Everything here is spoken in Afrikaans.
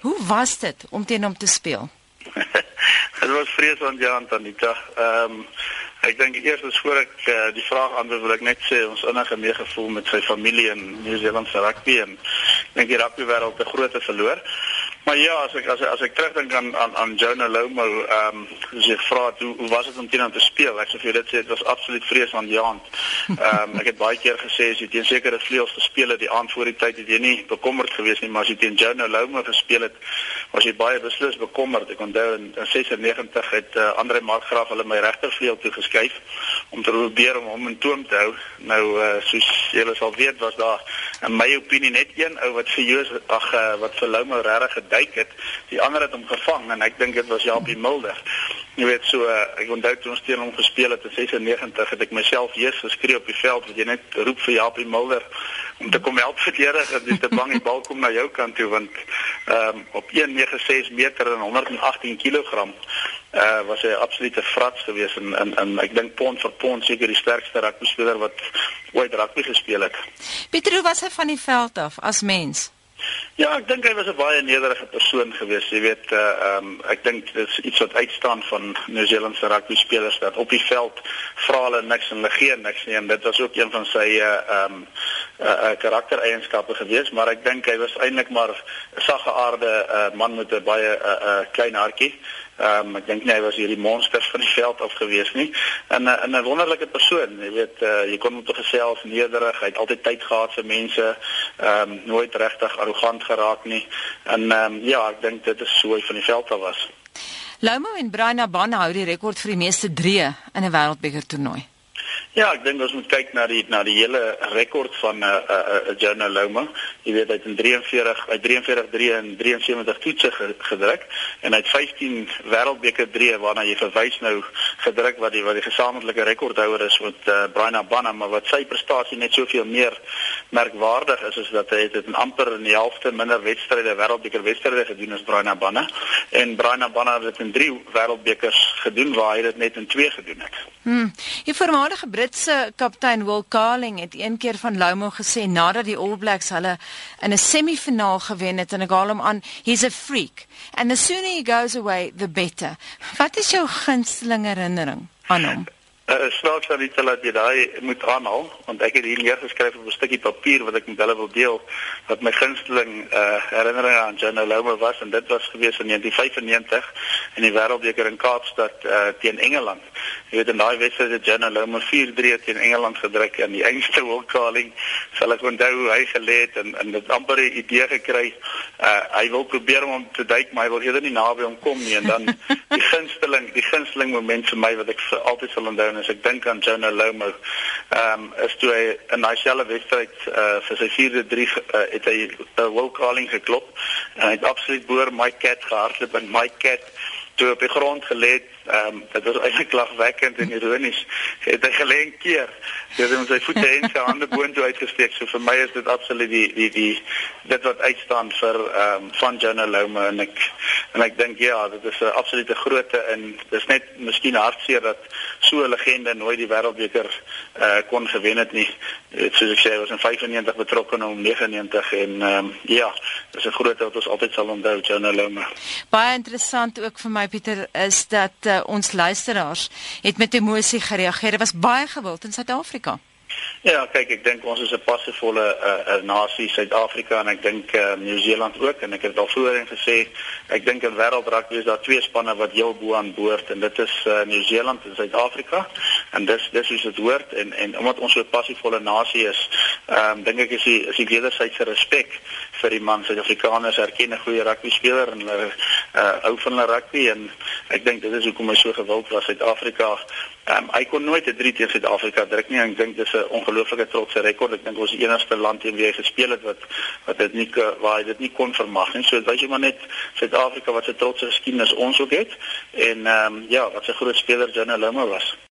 Hoe was dit om teen hom te speel? Dit was vreesaanjaend Anita. Ehm um, ek dink eers voor ek uh, die vraag antwoord wil ek net sê ons innige meegevoel met sy familie in Nieu-Seeland se rugby en ek dink die rugby wêreld het 'n groot verloor. Maar ja, as ek as ek, as ek terugdink aan aan aan Jonah Lomo, ehm um, jy vra hoe hoe was dit om teen hom te speel? Ek sê vir jou dit sê dit was absoluut vreesaanjaend. Ehm um, ek het baie keer gesê as jy teen sekere vleuels gespeel het die aand voor die tyd het jy nie bekommerd gewees nie, maar as jy teen Jonah Lomo gespeel het, was jy baie beslis bekommerd. Ek onthou in, in 96 het uh, Andre Markgraaf hulle my regtervleuel toe geskuif om te probeer om hom in toom te hou. Nou uh, soos julle sal weet was daar in my opinie net een ou wat vir Joos ag uh, wat vir Lomo regtig geduik het. Die ander het hom gevang en ek dink dit was Japie Mulder. Jy weet so uh, ek onthou toe ons teen hom gespeel het in 96 het ek myself eers geskree op die veld dat jy net roep vir Japie Mulder om te kom help verdedig en dis te bang die bal kom na jou kant toe want ehm um, op 196 meter en 118 kg uh was hy absolute frats geweest en en, en ek dink pond vir pond seker die sterkste rugby speler wat ooit rugby gespeel het. Pieter, hoe was hy van die veld af as mens? Ja, ek dink hy was 'n baie nederige persoon geweest. Jy weet, uh um, ek dink dit is iets wat uitstaan van Nieu-Seeland se rugby spelers dat op die veld vra hulle niks en hulle gee niks nie en dit was ook een van sy uh um, uh, uh karaktereienskappe geweest, maar ek dink hy was eintlik maar 'n saggeaarde uh man met 'n baie uh, uh klein hartjie. Ehm um, ek dink nie hy was hierdie monsters van die veld af gewees nie. En 'n 'n wonderlike persoon, jy weet, uh, jy kon hom te gesels, nederig, hy het altyd tyd gehad vir mense. Ehm um, nooit regtig arrogant geraak nie. En ehm um, ja, ek dink dit is so hy van die veld af was. Lomo en Brian Abana hou die rekord vir die meeste drie in 'n wêreldbeker toernooi. Ja, ek dink ons moet kyk na die na die hele rekord van 'n uh, 'n uh, uh, Jonah Loma. Jy weet hy het in 43, hy 43 3 en 73 toetse gedruk en hy het 15 wêreldbeker 3 waarna jy verwys nou gedruk wat die wat die gesamentlike rekordhouer is met uh, Brian Abana, maar wat sy prestasie net soveel meer merkwaardig is is dat hy het in amper in die helfte minder wedstryde wêreldbeker wedstryde gedoen as Brian Abana en Brian Abana het in 3 wêreldbekers gedoen waar hy dit net in 2 gedoen het. Hmm. Die voormalige Britse kaptein Will Carling het een keer van Lomo gesê nadat die All Blacks hulle in 'n semifinaal gewen het en ek haal hom aan, he's a freak and the sooner he goes away the better. Wat is jou gunsteling herinnering aan hom? Uh, snaaks dat dit laat jy daai moet aanhaal want ek het hier neergeskryf op 'n stukkie papier wat ek met hulle wil deel wat my gunsteling uh, herinnering aan John Loma was en dit was gewees in 1995 in die wêreldbeker in Kaapstad uh, teen Engeland. Jy weet in daai wedstryd het John Loma 4-3 teen Engeland gedruk en die eindste wolkaling sal ek onthou hoe hy gelê het en en dit amper 'n idee gekry. Uh, hy wil probeer om hom te duik maar hy wil eerder nie naby hom kom nie en dan die gunsteling die gunsteling moment vir my wat ek vir altyd sal onthou as ek dink aan Jonah Lomo, ehm um, is toe hy in daai selfe wedstryd uh, vir sy 4-3 uh, het hy 'n uh, will calling geklop en hy het absoluut boor my cat gehardloop en my cat toe op die grond gelê het Ehm um, dit was eintlik lagwekkend en ironies. Het hy gelê keer. Hy het sy voete en sy hande boontoe uitgesteek. So vir my is dit absoluut die die die dit wat uitstaan vir ehm um, van Jonah Loma en ek en ek dink ja, dit is 'n absolute grootte en dis net miskien hartseer dat so 'n legende nooit die wêreldbeker eh uh, kon gewen het nie. Dit soos ek sê, was in 95 betrokke en om 99 en ehm um, ja, dis 'n grootte wat ons altyd sal onthou Jonah Loma. Baie interessant ook vir my Pieter is dat uh, ons luisteraars het met emosie gereageer. Dit was baie gewild in Suid-Afrika. Ja, kyk, ek dink ons is 'n passievolle uh, uh, nasie, Suid-Afrika en ek dink uh, Nieu-Seeland ook en ek het al voorheen gesê, ek dink in wêreldrugby is daar twee spanne wat heel bo aan boord en dit is uh, Nieu-Seeland en Suid-Afrika en dis dis hoe dit hoort en en omdat ons so 'n passievolle nasie is, ehm um, dink ek is die is die wederwysige respek vir die man. Suid-Afrikaners erken 'n goeie rugby speler en hulle uh, hou van hulle rugby en ek dink dit is hoekom hy so gewild was Suid-Afrika Um, hy kon nooit 'n 3 teen Suid-Afrika druk nie. Ek dink dis 'n ongelooflike trotse rekord. Ek dink ons is enigste land teen wie hy gespeel het wat wat dit nie waar hy dit nie kon vermag nie. So wys jy maar net Suid-Afrika wat se trotse geskiedenis ons ook het en ehm um, ja, wat 'n groot speler Jonah Loma was.